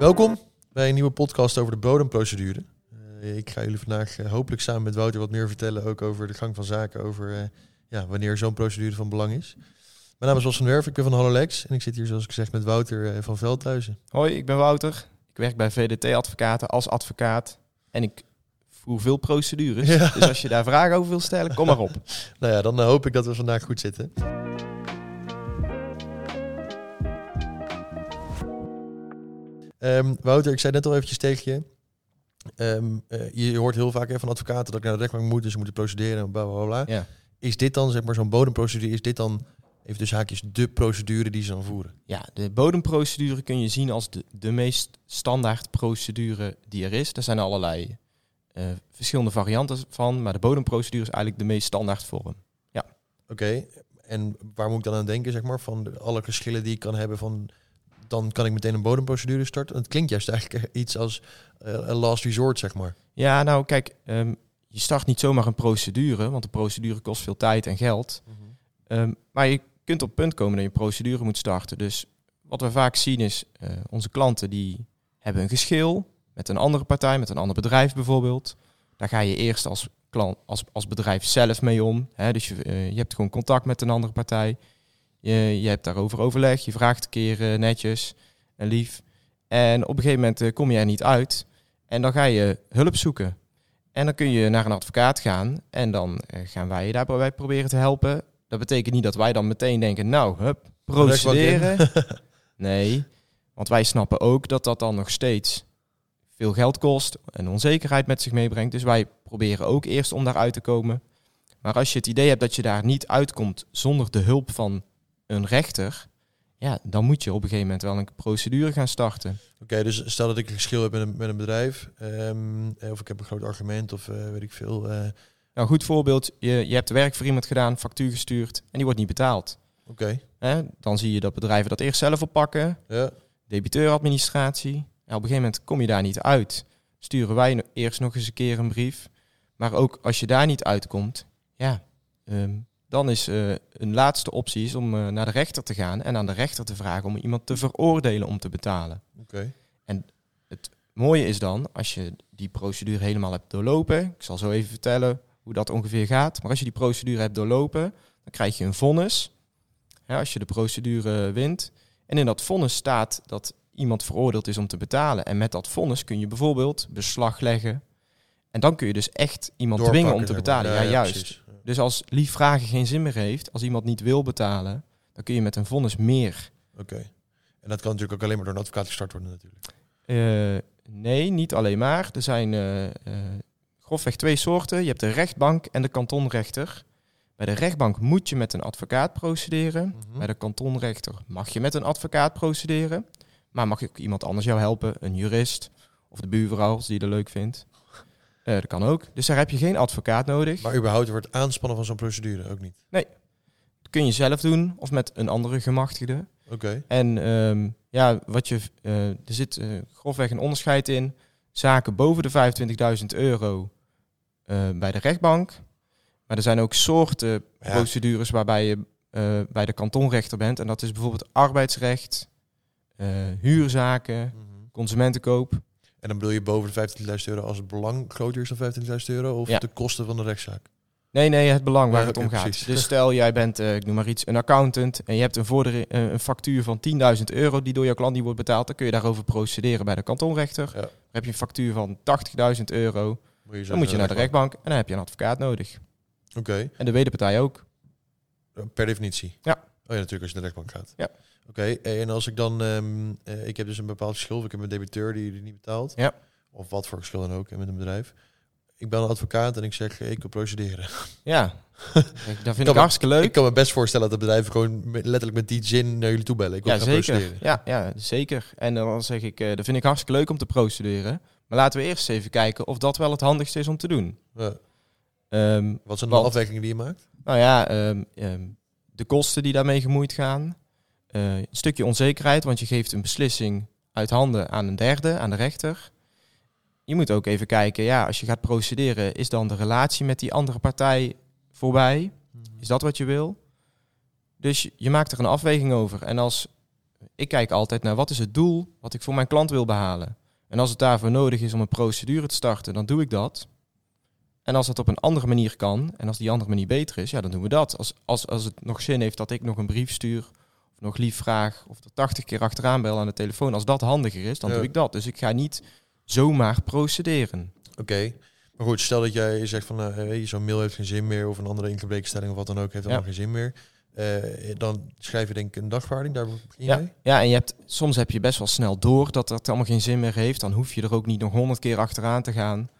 Welkom bij een nieuwe podcast over de bodemprocedure. Uh, ik ga jullie vandaag uh, hopelijk samen met Wouter wat meer vertellen, ook over de gang van zaken, over uh, ja, wanneer zo'n procedure van belang is. Mijn naam is Bas van Werf, ik ben van Hallolex en ik zit hier zoals ik zeg met Wouter van Veldhuizen. Hoi, ik ben Wouter. Ik werk bij VDT Advocaten als advocaat en ik voer veel procedures. Ja. Dus als je daar vragen over wil stellen, kom maar op. nou ja, dan hoop ik dat we vandaag goed zitten. Um, Wouter, ik zei net al eventjes tegen je. Um, uh, je hoort heel vaak van advocaten dat ik naar de rechtbank moet, dus ze moeten procederen, bla bla bla. Ja. Is dit dan, zeg maar, zo'n bodemprocedure, is dit dan, even dus haakjes, de procedure die ze dan voeren? Ja, de bodemprocedure kun je zien als de, de meest standaard procedure die er is. Er zijn allerlei uh, verschillende varianten van, maar de bodemprocedure is eigenlijk de meest standaard vorm. Ja. Oké, en waar moet ik dan aan denken, zeg maar, van alle verschillen die ik kan hebben van dan kan ik meteen een bodemprocedure starten. Het klinkt juist eigenlijk iets als uh, een last resort, zeg maar. Ja, nou kijk, um, je start niet zomaar een procedure, want de procedure kost veel tijd en geld. Mm -hmm. um, maar je kunt op het punt komen dat je procedure moet starten. Dus wat we vaak zien is, uh, onze klanten die hebben een geschil met een andere partij, met een ander bedrijf bijvoorbeeld. Daar ga je eerst als, klant, als, als bedrijf zelf mee om. Hè? Dus je, uh, je hebt gewoon contact met een andere partij. Je, je hebt daarover overleg, je vraagt een keer uh, netjes en lief. En op een gegeven moment uh, kom je er niet uit. En dan ga je hulp zoeken. En dan kun je naar een advocaat gaan. En dan uh, gaan wij je daarbij proberen te helpen. Dat betekent niet dat wij dan meteen denken, nou, hup, procederen. nee, want wij snappen ook dat dat dan nog steeds veel geld kost en onzekerheid met zich meebrengt. Dus wij proberen ook eerst om daaruit te komen. Maar als je het idee hebt dat je daar niet uitkomt zonder de hulp van een rechter, ja, dan moet je op een gegeven moment wel een procedure gaan starten. Oké, dus stel dat ik een geschil heb met een, met een bedrijf, um, of ik heb een groot argument of uh, weet ik veel. Uh... Nou, goed voorbeeld, je, je hebt werk voor iemand gedaan, factuur gestuurd en die wordt niet betaald. Oké. Okay. Dan zie je dat bedrijven dat eerst zelf oppakken. Ja. Debiteuradministratie. Ja, op een gegeven moment kom je daar niet uit. Sturen wij eerst nog eens een keer een brief. Maar ook als je daar niet uitkomt, ja, um, dan is uh, een laatste optie is om uh, naar de rechter te gaan en aan de rechter te vragen om iemand te veroordelen om te betalen. Okay. En het mooie is dan, als je die procedure helemaal hebt doorlopen, ik zal zo even vertellen hoe dat ongeveer gaat, maar als je die procedure hebt doorlopen, dan krijg je een vonnis. Ja, als je de procedure wint. En in dat vonnis staat dat iemand veroordeeld is om te betalen. En met dat vonnis kun je bijvoorbeeld beslag leggen. En dan kun je dus echt iemand dwingen om te betalen. Ja, ja, juist. Precies. Dus als lief vragen geen zin meer heeft, als iemand niet wil betalen, dan kun je met een vonnis meer. Oké. En dat kan natuurlijk ook alleen maar door een advocaat gestart worden natuurlijk. Uh, nee, niet alleen maar. Er zijn uh, uh, grofweg twee soorten. Je hebt de rechtbank en de kantonrechter. Bij de rechtbank moet je met een advocaat procederen. Mm -hmm. Bij de kantonrechter mag je met een advocaat procederen. Maar mag ook iemand anders jou helpen, een jurist of de buurvrouw als die dat leuk vindt. Uh, dat kan ook. Dus daar heb je geen advocaat nodig. Maar überhaupt wordt het aanspannen van zo'n procedure ook niet? Nee. Dat kun je zelf doen of met een andere gemachtigde. Oké. Okay. En um, ja, wat je, uh, er zit uh, grofweg een onderscheid in. Zaken boven de 25.000 euro bij de rechtbank. Maar er zijn ook soorten ja. procedures waarbij je bij de kantonrechter bent. En dat is bijvoorbeeld arbeidsrecht, huurzaken, mm -hmm. consumentenkoop. En dan bedoel je boven de 15.000 euro als het belang groter is dan 15.000 euro of ja. de kosten van de rechtszaak? Nee, nee, het belang waar ja, het om gaat. Precies. Dus stel, jij bent, uh, ik noem maar iets, een accountant en je hebt een, vordering, uh, een factuur van 10.000 euro die door jouw klant niet wordt betaald, dan kun je daarover procederen bij de kantonrechter. Ja. heb je een factuur van 80.000 euro, moet dan moet je naar de rechtbank en dan heb je een advocaat nodig. Oké. Okay. En de wederpartij ook. Per definitie? Ja. Oh ja, natuurlijk als je naar de rechtbank gaat. Ja. Oké, okay, en als ik dan, um, uh, ik heb dus een bepaald geschil, ik heb een debiteur die, die niet betaalt. Ja. Of wat voor geschil dan ook met een bedrijf. Ik ben een advocaat en ik zeg, ik wil procederen. Ja, Dat vind ik me- hartstikke leuk. Ik kan me best voorstellen dat de bedrijven gewoon letterlijk met die zin naar jullie toe bellen. Ik wil Ja, gaan zeker. procederen. Ja, ja, zeker. En dan zeg ik, eh dat vind ik hartstikke leuk om te procederen. Maar laten we eerst even kijken of dat wel het handigste is om te doen. Ja. Ehm, Wat zijn de afwegingen die je maakt? nou ja, ehm, ehm, de kosten die daarmee gemoeid gaan. Eh, een stukje onzekerheid, want je geeft een beslissing uit handen aan een derde, aan de rechter. Je moet ook even kijken, ja, als je gaat procederen, is dan de relatie met die andere partij voorbij? Is dat wat je wil? Dus je- je maakt er een afweging over. En als ik kijk altijd naar wat is het doel wat ik voor mijn klant wil behalen. En als het daarvoor nodig is om een procedure te starten, dan doe ik dat. En als dat op een andere manier kan, en als die andere manier beter is, ja, dan doen we dat. Als, als, als het nog zin heeft dat ik nog een brief stuur, of nog lief vraag, of er 80 keer achteraan bel aan de telefoon, als dat handiger is, dan Ja. doe ik dat. Dus ik ga niet zomaar procederen. Oké. Maar goed, stel dat jij zegt van nou, hey, zo'n mail heeft geen zin meer, of een andere ingebrekenstelling of wat dan ook heeft Ja. allemaal geen zin meer. Eh, dan schrijf je denk ik een dagvaarding, daar begin je Ja, mee. ja, en je hebt, soms heb je best wel snel door dat het allemaal geen zin meer heeft. Dan hoef je er ook niet nog honderd keer achteraan te gaan.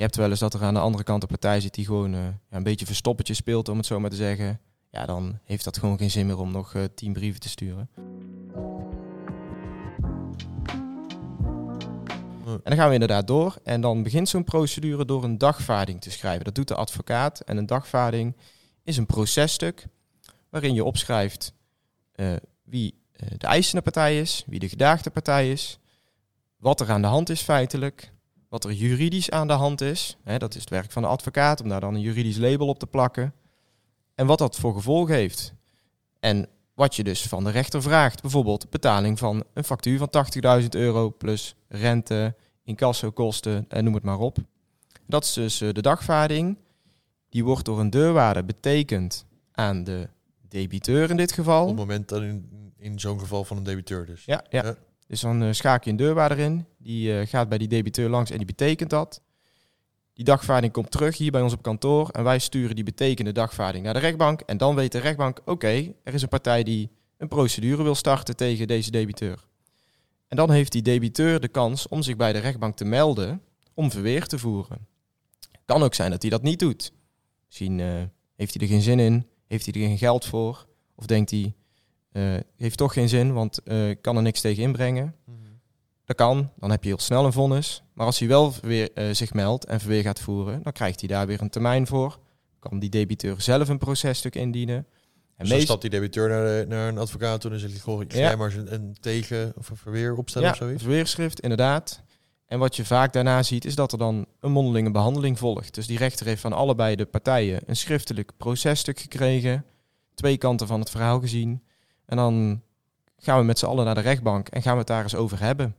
Je hebt wel eens dat er aan de andere kant een partij zit die gewoon eh, een beetje verstoppertje speelt, om het zo maar te zeggen. Ja, dan heeft dat gewoon geen zin meer om nog eh, tien brieven te sturen. En dan gaan we inderdaad door. En dan begint zo'n procedure door een dagvaarding te schrijven. Dat doet de advocaat. En een dagvaarding is een processtuk waarin je opschrijft eh, wie de eisende partij is, wie de gedaagde partij is, wat er aan de hand is feitelijk, wat er juridisch aan de hand is. Hè, dat is het werk van de advocaat om daar dan een juridisch label op te plakken. En wat dat voor gevolgen heeft. En wat je dus van de rechter vraagt. Bijvoorbeeld betaling van een factuur van 80.000 euro plus rente, incassokosten en noem het maar op. Dat is dus eh, de dagvaarding. Die wordt door een deurwaarder betekend aan de debiteur in dit Op geval. het moment dat in, in zo'n geval van een debiteur dus. Ja, ja. Ja. Dus dan eh, schakel je een deurwaarder in. Die eh, gaat bij die debiteur langs en die betekent dat. Die dagvaarding komt terug hier bij ons op kantoor. En wij sturen die betekende dagvaarding naar de rechtbank. En dan weet de rechtbank, oké, er is een partij die een procedure wil starten tegen deze debiteur. En dan heeft die debiteur de kans om zich bij de rechtbank te melden om verweer te voeren. Kan ook zijn dat hij dat niet doet. Misschien eh, heeft hij er geen zin in, heeft hij er geen geld voor. Of denkt hij, eh, heeft toch geen zin, want eh, ik kan er niks tegen inbrengen. Dat kan, dan heb je heel snel een vonnis. Maar als hij wel weer eh, zich meldt en verweer gaat voeren, dan krijgt hij daar weer een termijn voor. Kan die debiteur zelf een processtuk indienen. En meest- stapt die debiteur naar, de- naar een advocaat toe en zegt hij, goh, ga Ja. maar een, een tegen of een verweer opstellen ja, of zoiets. verweerschrift, inderdaad. En wat je vaak daarna ziet, is dat er dan een mondelinge behandeling volgt. Dus die rechter heeft van allebei de partijen een schriftelijk processtuk gekregen. Twee kanten van het verhaal gezien. En dan gaan we met z'n allen naar de rechtbank en gaan we het daar eens over hebben.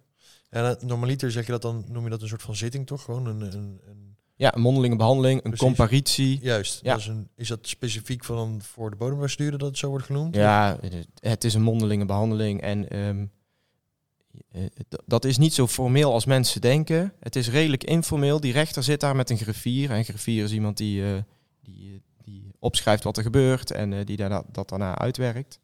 En normaliter zeg je dat dan, noem je dat een soort van zitting toch? Gewoon een, een, een Ja, een mondelinge behandeling, een Precies. comparitie. juist. Ja. Dat is, een, is dat specifiek van voor de bodembestuurder dat het zo wordt genoemd? Ja, het is een mondelinge behandeling en ehm, eh, dat is niet zo formeel als mensen denken. Het is redelijk informeel. Die rechter zit daar met een griffier. En een griffier is iemand die, eh, die, eh, die opschrijft wat er gebeurt en die daarna, dat daarna uitwerkt.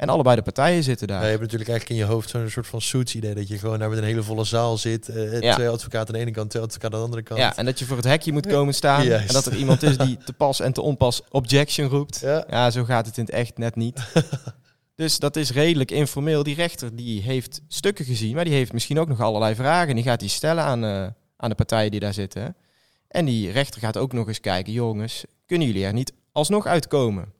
En allebei de partijen zitten daar. Ja, je hebt natuurlijk eigenlijk in je hoofd zo'n soort van suits idee dat je gewoon daar met een hele volle zaal zit. eh, Ja. Twee advocaten aan de ene kant, twee advocaten aan de andere kant. Ja, en dat je voor het hekje moet komen staan. Juist. En dat er iemand is die te pas en te onpas objection roept. Ja. Ja, zo gaat het in het echt net niet. dus dat is redelijk informeel. Die rechter die heeft stukken gezien, maar die heeft misschien ook nog allerlei vragen. En die gaat die stellen aan, eh, aan de partijen die daar zitten. En die rechter gaat ook nog eens kijken, jongens, kunnen jullie er niet alsnog uitkomen?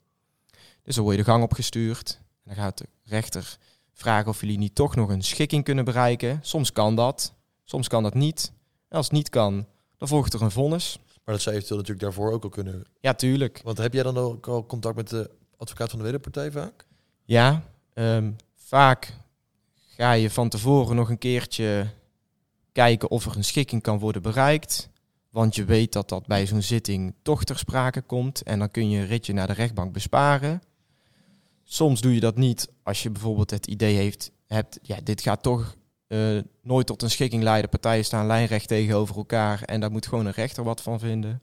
Dus dan word je de gang opgestuurd. En dan gaat de rechter vragen of jullie niet toch nog een schikking kunnen bereiken. Soms kan dat, soms kan dat niet. En als het niet kan, dan volgt er een vonnis. Maar dat zou eventueel natuurlijk daarvoor ook al kunnen. Ja, tuurlijk. Want heb jij dan ook al contact met de advocaat van de wederpartij vaak? Ja, ehm, vaak ga je van tevoren nog een keertje kijken of er een schikking kan worden bereikt. Want je weet dat dat bij zo'n zitting toch ter sprake komt. En dan kun je een ritje naar de rechtbank besparen. Soms doe je dat niet als je bijvoorbeeld het idee heeft, hebt, ja, dit gaat toch eh, nooit tot een schikking leiden. Partijen staan lijnrecht tegenover elkaar en daar moet gewoon een rechter wat van vinden.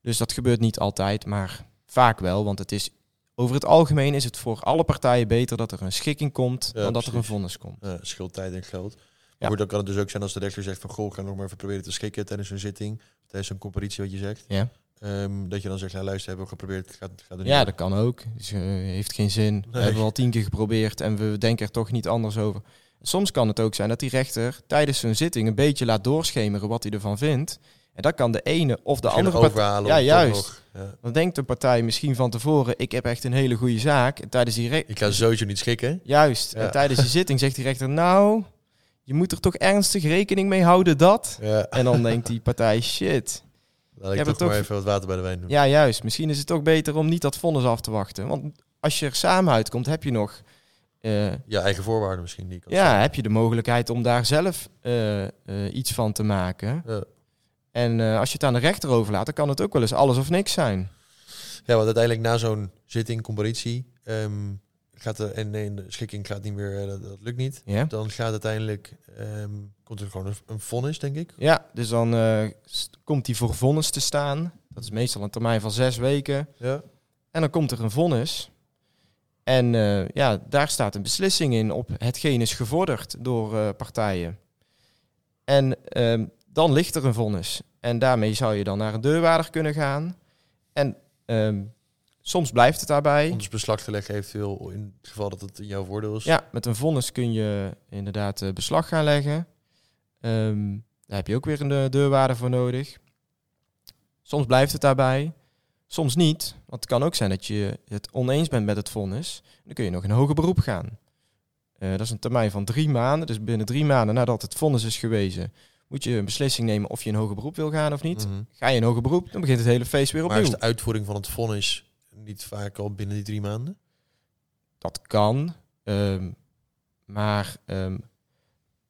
Dus dat gebeurt niet altijd, maar vaak wel. Want het is, over het algemeen is het voor alle partijen beter dat er een schikking komt Ja, dan dat er een vonnis komt. Ja, scheelt tijd en geld. Ja. Maar goed, dan kan het dus ook zijn als de rechter zegt van... goh, ik ga nog maar even proberen te schikken tijdens een zitting. Tijdens een comparitie wat je zegt. Ja. Ehm, dat je dan zegt, ja, luister, hebben we geprobeerd, het gaat, gaat er niet Ja, dat kan ook. Dus, eh, heeft geen zin. We hebben al tien keer geprobeerd en we denken er toch niet anders over. Soms kan het ook zijn dat die rechter tijdens zo'n zitting een beetje laat doorschemeren wat hij ervan vindt. En dat kan de ene of de Misschien andere partij. Ja, juist. ja. Dan denkt de partij misschien van tevoren: ik heb echt een hele goede zaak. En tijdens die Ik ga sowieso niet schikken. Juist. Ja. En tijdens die zitting zegt die rechter: Nou, je moet er toch ernstig rekening mee houden dat. Ja, En dan denkt die partij: Shit. Laat ik heb toch het maar even wat water bij de wijn doen. Ja, juist. Misschien is het toch beter om niet dat vonnis af te wachten. Want als je er samen uitkomt, heb je nog. eh, Ja, eigen voorwaarden misschien. Die ja, heb je de mogelijkheid om daar zelf eh, eh, iets van te maken. Ja. En als je het aan de rechter overlaat, dan kan het ook wel eens alles of niks zijn. Ja, want uiteindelijk na zo'n zitting, comparitie, ehm, gaat er en nee, de schikking gaat niet meer, eh, dat, dat lukt niet. Ja, Dan gaat uiteindelijk, ehm, komt er gewoon een, een vonnis, denk ik. ja dus dan eh, komt die voor vonnis te staan. Dat is meestal een termijn van zes weken. Ja. En dan komt er een vonnis. En eh, ja, daar staat een beslissing in op hetgeen is gevorderd door partijen. En ehm, dan ligt er een vonnis. En daarmee zou je dan naar een deurwaarder kunnen gaan. En ehm, soms blijft het daarbij. Om beslag te leggen eventueel in het geval dat het in jouw voordeel is. Ja, met een vonnis kun je inderdaad eh, beslag gaan leggen. Ehm, daar heb je ook weer een deurwaarder voor nodig. Soms blijft het daarbij, soms niet. Want het kan ook zijn dat je het oneens bent met het vonnis. Dan kun je nog in hoger beroep gaan. Eh, dat is een termijn van drie maanden. Dus binnen drie maanden nadat het vonnis is gewezen, moet je een beslissing nemen of je in hoger beroep wil gaan of niet. Mhm. Ga je in hoger beroep, dan begint het hele feest weer Maar is opnieuw. de uitvoering van het vonnis niet vaak al binnen die drie maanden? Dat kan. ehm, maar ehm,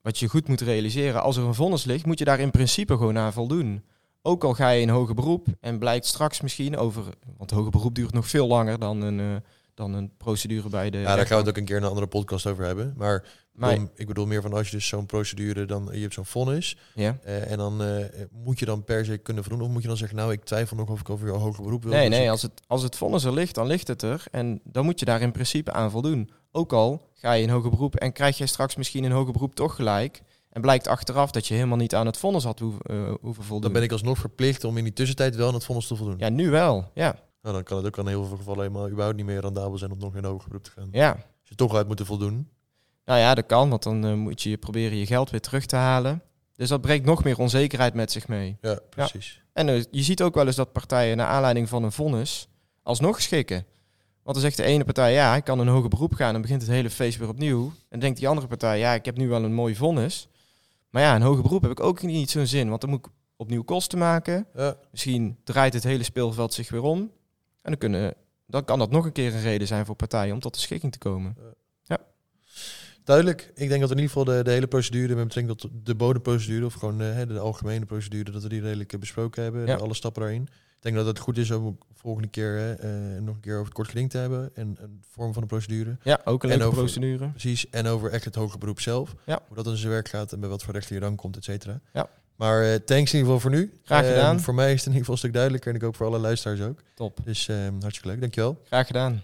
wat je goed moet realiseren, als er een vonnis ligt, moet je daar in principe gewoon aan voldoen. Ook al ga je in hoger beroep en blijkt straks misschien over. Want hoger beroep duurt nog veel langer dan een, eh, dan een procedure bij de. Ja, daar gaan we het ook een keer in een andere podcast over hebben. Maar Maar, ik bedoel meer van als je dus zo'n procedure, dan je hebt zo'n vonnis. ja. eh, en dan eh, moet je dan per se kunnen voldoen. Of moet je dan zeggen, nou ik twijfel nog of ik over je hoger beroep wil. Nee, nee, ik- als het, als het vonnis er ligt, dan ligt het er. En dan moet je daar in principe aan voldoen. Ook al ga je in hoger beroep en krijg je straks misschien in hoger beroep toch gelijk. En blijkt achteraf dat je helemaal niet aan het vonnis had hoeven, eh, hoeven voldoen. Dan ben ik alsnog verplicht om in die tussentijd wel aan het vonnis te voldoen. Ja, nu wel. Ja. Nou, dan kan het ook aan heel veel gevallen helemaal überhaupt niet meer rendabel zijn om nog in hoger beroep te gaan. ja. Als je toch uit moet voldoen. Nou ja, dat kan, want dan eh, moet je proberen je geld weer terug te halen. Dus dat brengt nog meer onzekerheid met zich mee. Ja, precies. En eh, je ziet ook wel eens dat partijen naar aanleiding van een vonnis alsnog schikken. Want dan zegt de ene partij, ja, ik kan in hoger beroep gaan en begint het hele feest weer opnieuw. En denkt die andere partij, ja, ik heb nu wel een mooi vonnis. Maar ja, in hoger beroep heb ik ook niet zo'n zin, want dan moet ik opnieuw kosten maken. Ja, Misschien draait het hele speelveld zich weer om. En dan, kunnen, dan kan dat nog een keer een reden zijn voor partijen om tot de schikking te komen. duidelijk. Ik denk dat in ieder geval de, de hele procedure met betrekking tot de bodemprocedure of gewoon eh, de algemene procedure, dat we die redelijk eh, besproken hebben. Ja. Alle stappen daarin. Ik denk dat het goed is om volgende keer eh, nog een keer over het kort geding te hebben en een vorm van de procedure. Ja, ook een En over- procedure. Precies. En over echt het hoger beroep zelf. Ja. Hoe dat in zijn werk gaat en bij wat voor rechter je dan komt, et cetera. Ja. Maar eh, thanks in ieder geval voor nu. Graag Eh, gedaan. voor mij is het in ieder geval een stuk duidelijker en ik hoop voor alle luisteraars ook. Top. Dus eh, hartstikke leuk. Dankjewel. Graag gedaan.